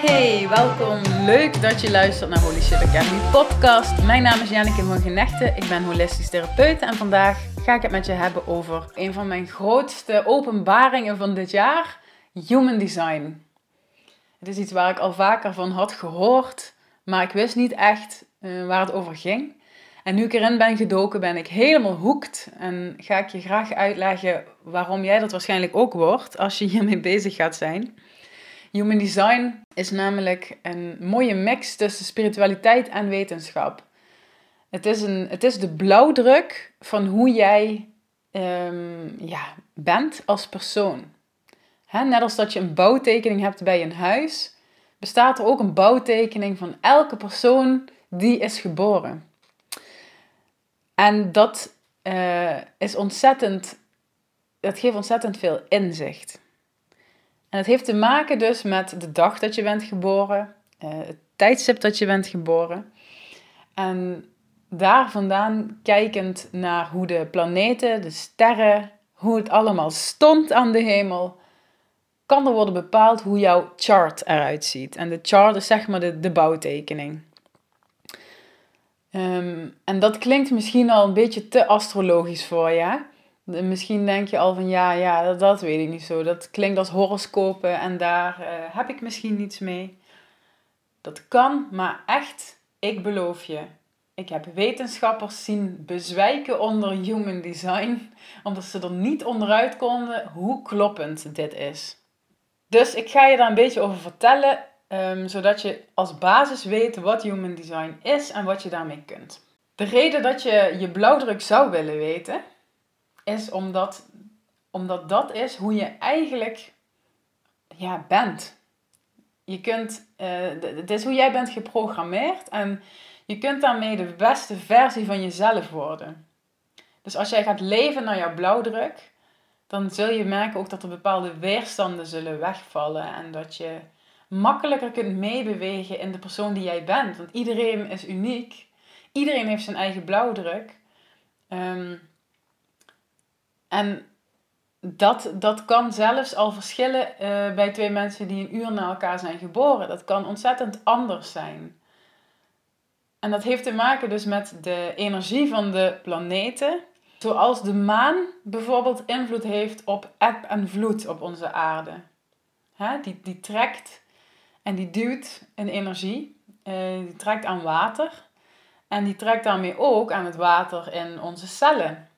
Hey, welkom. Leuk dat je luistert naar Holy Shit Academy podcast. Mijn naam is Janneke van Genechten. Ik ben holistisch therapeut en vandaag ga ik het met je hebben over een van mijn grootste openbaringen van dit jaar, human design. Het is iets waar ik al vaker van had gehoord, maar ik wist niet echt uh, waar het over ging. En nu ik erin ben gedoken, ben ik helemaal hoekt. En ga ik je graag uitleggen waarom jij dat waarschijnlijk ook wordt als je hiermee bezig gaat zijn. Human design is namelijk een mooie mix tussen spiritualiteit en wetenschap. Het is, een, het is de blauwdruk van hoe jij um, ja, bent als persoon. net als dat je een bouwtekening hebt bij een huis, bestaat er ook een bouwtekening van elke persoon die is geboren. En dat uh, is ontzettend, dat geeft ontzettend veel inzicht. En het heeft te maken dus met de dag dat je bent geboren, uh, het tijdstip dat je bent geboren. En daar vandaan kijkend naar hoe de planeten, de sterren, hoe het allemaal stond aan de hemel, kan er worden bepaald hoe jouw chart eruit ziet. En de chart is zeg maar de, de bouwtekening. Ehm, en dat klinkt misschien al een beetje te astrologisch voor je. Misschien denk je al van ja, ja, dat, dat weet ik niet zo. Dat klinkt als horoscopen en daar uh, heb ik misschien niets mee. Dat kan, maar echt, ik beloof je. Ik heb wetenschappers zien bezwijken onder human design, omdat ze er niet onderuit konden hoe kloppend dit is. Dus ik ga je daar een beetje over vertellen Ehm, zodat je als basis weet wat human design is en wat je daarmee kunt. De reden dat je je blauwdruk zou willen weten, is omdat, omdat dat is hoe je eigenlijk ja, bent. Je kunt, uh, het is hoe jij bent geprogrammeerd en je kunt daarmee de beste versie van jezelf worden. Dus als jij gaat leven naar jouw blauwdruk, dan zul je merken ook dat er bepaalde weerstanden zullen wegvallen en dat je makkelijker kunt meebewegen in de persoon die jij bent. Want iedereen is uniek. Iedereen heeft zijn eigen blauwdruk. Um, en dat, dat kan zelfs al verschillen uh, bij twee mensen die een uur na elkaar zijn geboren. Dat kan ontzettend anders zijn. En dat heeft te maken dus met de energie van de planeten. Zoals de maan bijvoorbeeld invloed heeft op eb en vloed op onze aarde. Hè? Die, die trekt en die duwt een energie, uh, die trekt aan water. En die trekt daarmee ook aan het water in onze cellen.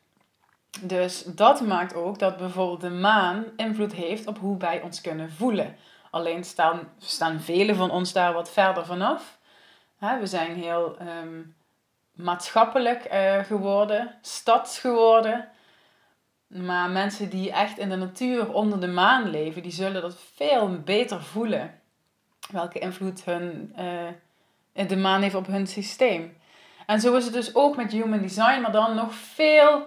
Dus dat maakt ook dat bijvoorbeeld de maan invloed heeft op hoe wij ons kunnen voelen. Alleen staan, staan velen van ons daar wat verder vanaf. we zijn heel ehm, maatschappelijk uh, geworden, stads geworden. Maar mensen die echt in de natuur onder de maan leven, die zullen dat veel beter voelen welke invloed hun, uh, de maan heeft op hun systeem. En zo is het dus ook met human design, maar dan nog veel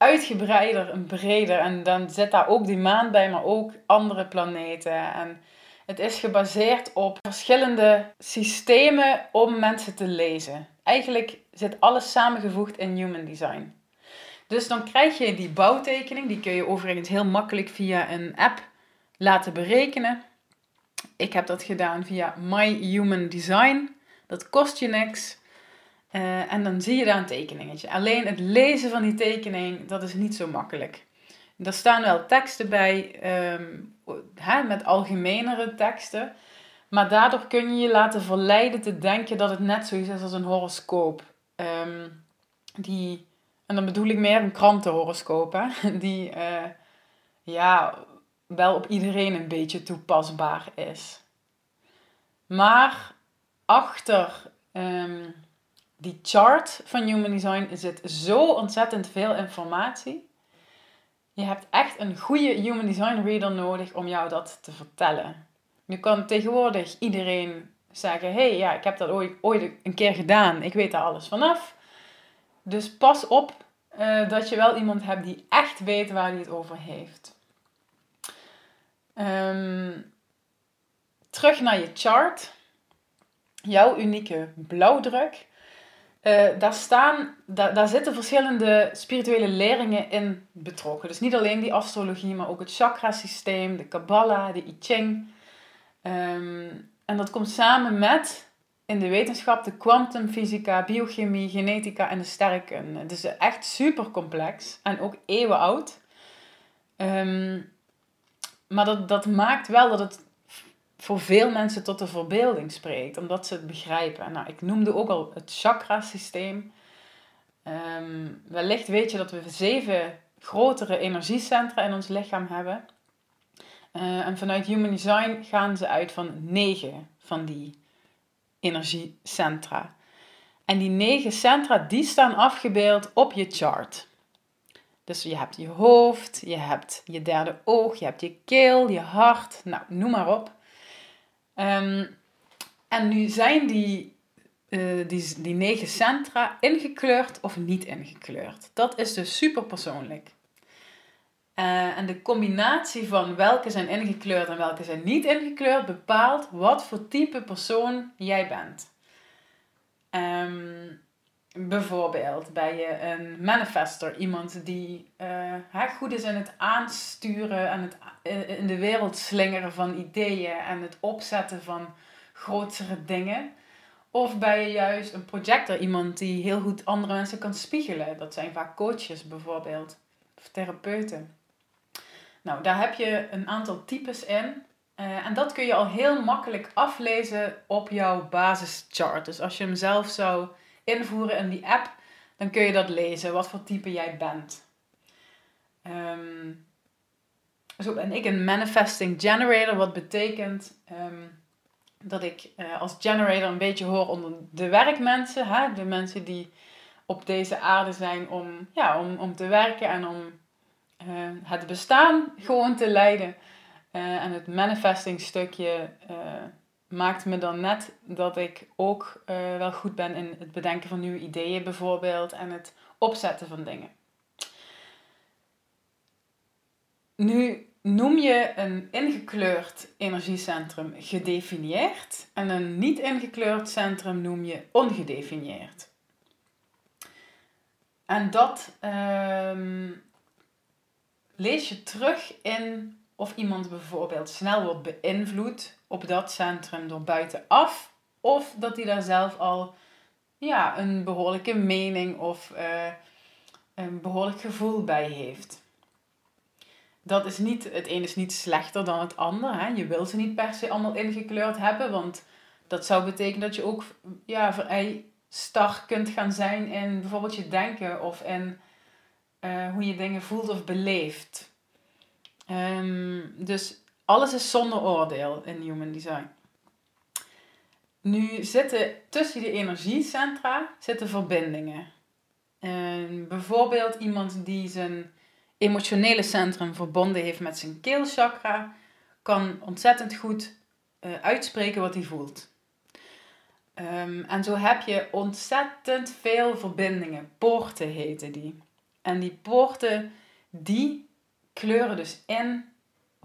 uitgebreider en breder. En dan zit daar ook die maan bij, maar ook andere planeten. En het is gebaseerd op verschillende systemen om mensen te lezen. Eigenlijk zit alles samengevoegd in human design. Dus dan krijg je die bouwtekening, die kun je overigens heel makkelijk via een app laten berekenen. Ik heb dat gedaan via My Human Design. Dat kost je niks. Uh, en dan zie je daar een tekeningetje. Alleen het lezen van die tekening, dat is niet zo makkelijk. Er staan wel teksten bij, um, hè, met algemenere teksten. Maar daardoor kun je je laten verleiden te denken dat het net zoiets is als een horoscoop. Um, die, en dan bedoel ik meer een krantenhoroscoop. Hè, die uh, ja, wel op iedereen een beetje toepasbaar is. Maar achter um, die chart van Human Design zit zo ontzettend veel informatie. Je hebt echt een goede Human Design reader nodig om jou dat te vertellen. Nu kan tegenwoordig iedereen zeggen: hey, ja, ik heb dat ooit, ooit een keer gedaan, ik weet daar alles vanaf. Dus pas op uh, dat je wel iemand hebt die echt weet waar hij het over heeft. Um, terug naar je chart. Jouw unieke blauwdruk. Uh, daar, staan, daar, zitten verschillende spirituele leringen in betrokken. Dus niet alleen die astrologie, maar ook het chakrasysteem, de Kabbalah, de I Ching. Um, En dat komt samen met in de wetenschap de kwantumfysica, biochemie, genetica en de sterrenkunde. Is echt super complex en ook eeuwen oud. Ehm, maar dat, dat maakt wel dat het voor veel mensen tot de verbeelding spreekt, omdat ze het begrijpen. Nou, ik noemde ook al het chakrasysteem. Um, wellicht weet je dat we zeven grotere energiecentra in ons lichaam hebben. Uh, en vanuit Human Design gaan ze uit van negen van die energiecentra. En die negen centra, die staan afgebeeld op je chart. Dus je hebt je hoofd, je hebt je derde oog, je hebt je keel, je hart, nou, noem maar op. Um, en nu zijn die, uh, die, die negen centra ingekleurd of niet ingekleurd. Dat is dus super persoonlijk. Uh, en de combinatie van welke zijn ingekleurd en welke zijn niet ingekleurd bepaalt wat voor type persoon jij bent. Um, bijvoorbeeld ben je een manifester, iemand die uh, goed is in het aansturen en het in de wereld slingeren van ideeën en het opzetten van grotere dingen. Of ben je juist een projector, iemand die heel goed andere mensen kan spiegelen. Dat zijn vaak coaches bijvoorbeeld, of therapeuten. Nou, daar heb je een aantal types in. Uh, en dat kun je al heel makkelijk aflezen op jouw basischart. Dus als je hem zelf zou invoeren in die app, dan kun je dat lezen, wat voor type jij bent. Um, zo ben ik een manifesting generator, wat betekent um, dat ik uh, als generator een beetje hoor onder de werkmensen, hè? de mensen die op deze aarde zijn om, ja, om, om te werken en om uh, het bestaan gewoon te leiden. Uh, en het manifesting stukje maakt me dan net dat ik ook wel goed ben in het bedenken van nieuwe ideeën bijvoorbeeld en het opzetten van dingen. Nu noem je een ingekleurd energiecentrum gedefinieerd en een niet ingekleurd centrum noem je ongedefinieerd. En dat um, lees je terug in of iemand bijvoorbeeld snel wordt beïnvloed op dat centrum door buitenaf, of dat hij daar zelf al ja, een behoorlijke mening of uh, een behoorlijk gevoel bij heeft dat is niet, het een is niet slechter dan het ander. Hè? Je wil ze niet per se allemaal ingekleurd hebben, want dat zou betekenen dat je ook ja, vrij star kunt gaan zijn in bijvoorbeeld je denken of in uh, hoe je dingen voelt of beleeft. Um, dus alles is zonder oordeel in Human Design. Nu zitten tussen die energiecentra zitten verbindingen. Bijvoorbeeld iemand die zijn emotionele centrum verbonden heeft met zijn keelchakra, kan ontzettend goed uh, uitspreken wat hij voelt. Um, en zo heb je ontzettend veel verbindingen. Poorten heten die. En die poorten, die kleuren dus in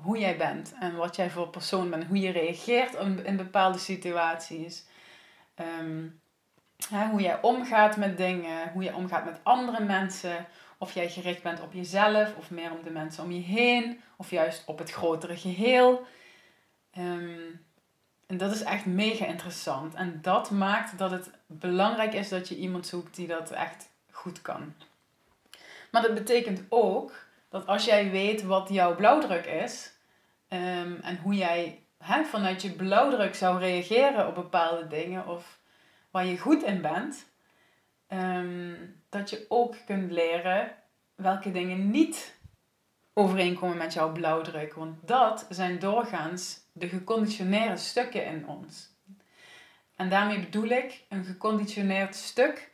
hoe jij bent en wat jij voor persoon bent, hoe je reageert in, bepaalde situaties. Um, hè, hoe jij omgaat met dingen, hoe je omgaat met andere mensen, of jij gericht bent op jezelf of meer op de mensen om je heen. Of juist op het grotere geheel. Ehm, en dat is echt mega interessant. En dat maakt dat het belangrijk is dat je iemand zoekt die dat echt goed kan. Maar dat betekent ook dat als jij weet wat jouw blauwdruk is um, en hoe jij hè, vanuit je blauwdruk zou reageren op bepaalde dingen of waar je goed in bent, um, dat je ook kunt leren welke dingen niet overeenkomen met jouw blauwdruk. Want dat zijn doorgaans de geconditioneerde stukken in ons. En daarmee bedoel ik, een geconditioneerd stuk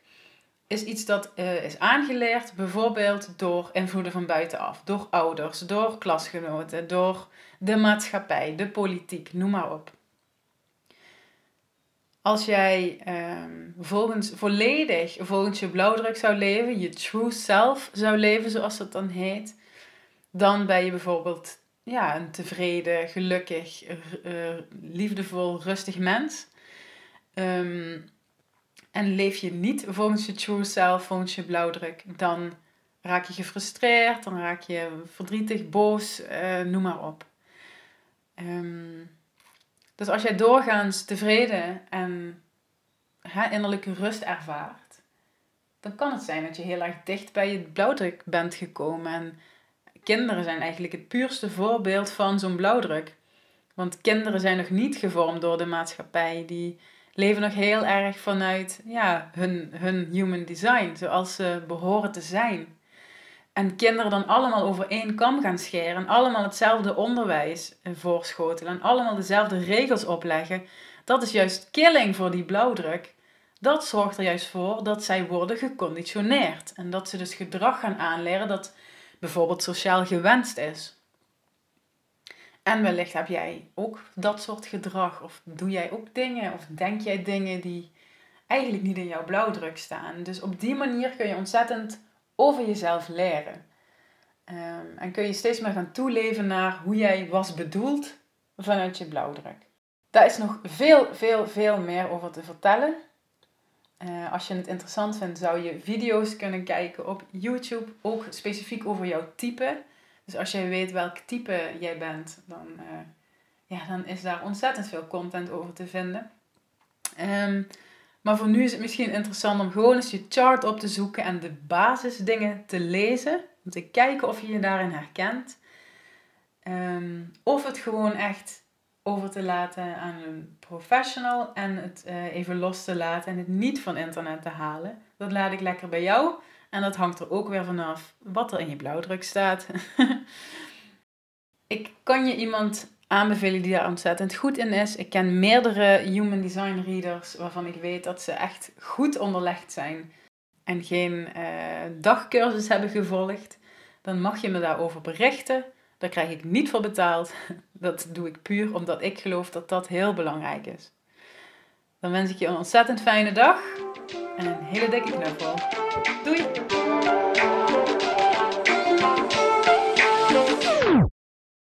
is iets dat uh, is aangeleerd, bijvoorbeeld door invloeden van buitenaf, door ouders, door klasgenoten, door de maatschappij, de politiek, noem maar op. Als jij um, volgens, volledig volgens je blauwdruk zou leven, je true self zou leven, zoals dat dan heet, dan ben je bijvoorbeeld ja, een tevreden, gelukkig, uh, liefdevol, rustig mens. Um, en leef je niet volgens je true self, volgens je blauwdruk, dan raak je gefrustreerd, dan raak je verdrietig, boos, uh, noem maar op. Um, Dus als jij doorgaans tevreden en hè, innerlijke rust ervaart, dan kan het zijn dat je heel erg dicht bij je blauwdruk bent gekomen. En kinderen zijn eigenlijk het puurste voorbeeld van zo'n blauwdruk. Want kinderen zijn nog niet gevormd door de maatschappij. Die leven nog heel erg vanuit ja, hun, hun human design, zoals ze behoren te zijn. En kinderen dan allemaal over één kam gaan scheren, allemaal hetzelfde onderwijs voorschotelen en allemaal dezelfde regels opleggen, dat is juist killing voor die blauwdruk. Dat zorgt er juist voor dat zij worden geconditioneerd en dat ze dus gedrag gaan aanleren dat bijvoorbeeld sociaal gewenst is. En wellicht heb jij ook dat soort gedrag, of doe jij ook dingen, of denk jij dingen die eigenlijk niet in jouw blauwdruk staan. Dus op die manier kun je ontzettend over jezelf leren. Ehm, en kun je steeds meer gaan toeleven naar hoe jij was bedoeld vanuit je blauwdruk. Daar is nog veel, veel, veel meer over te vertellen. Uh, als je het interessant vindt, zou je video's kunnen kijken op YouTube, ook specifiek over jouw type. Dus als jij weet welk type jij bent, dan, uh, ja, dan is daar ontzettend veel content over te vinden. Um, maar voor nu is het misschien interessant om gewoon eens je chart op te zoeken en de basisdingen te lezen. Om te kijken of je je daarin herkent. Um, of het gewoon echt over te laten aan een professional en het uh, even los te laten en het niet van internet te halen. Dat laat ik lekker bij jou. En dat hangt er ook weer vanaf wat er in je blauwdruk staat. ik kan je iemand aanbevelen die daar ontzettend goed in is. Ik ken meerdere Human Design Readers waarvan ik weet dat ze echt goed onderlegd zijn en geen uh, dagcursus hebben gevolgd. Dan mag je me daarover berichten. Daar krijg ik niet voor betaald. Dat doe ik puur omdat ik geloof dat dat heel belangrijk is. Dan wens ik je een ontzettend fijne dag en een hele dikke knuffel. Doei!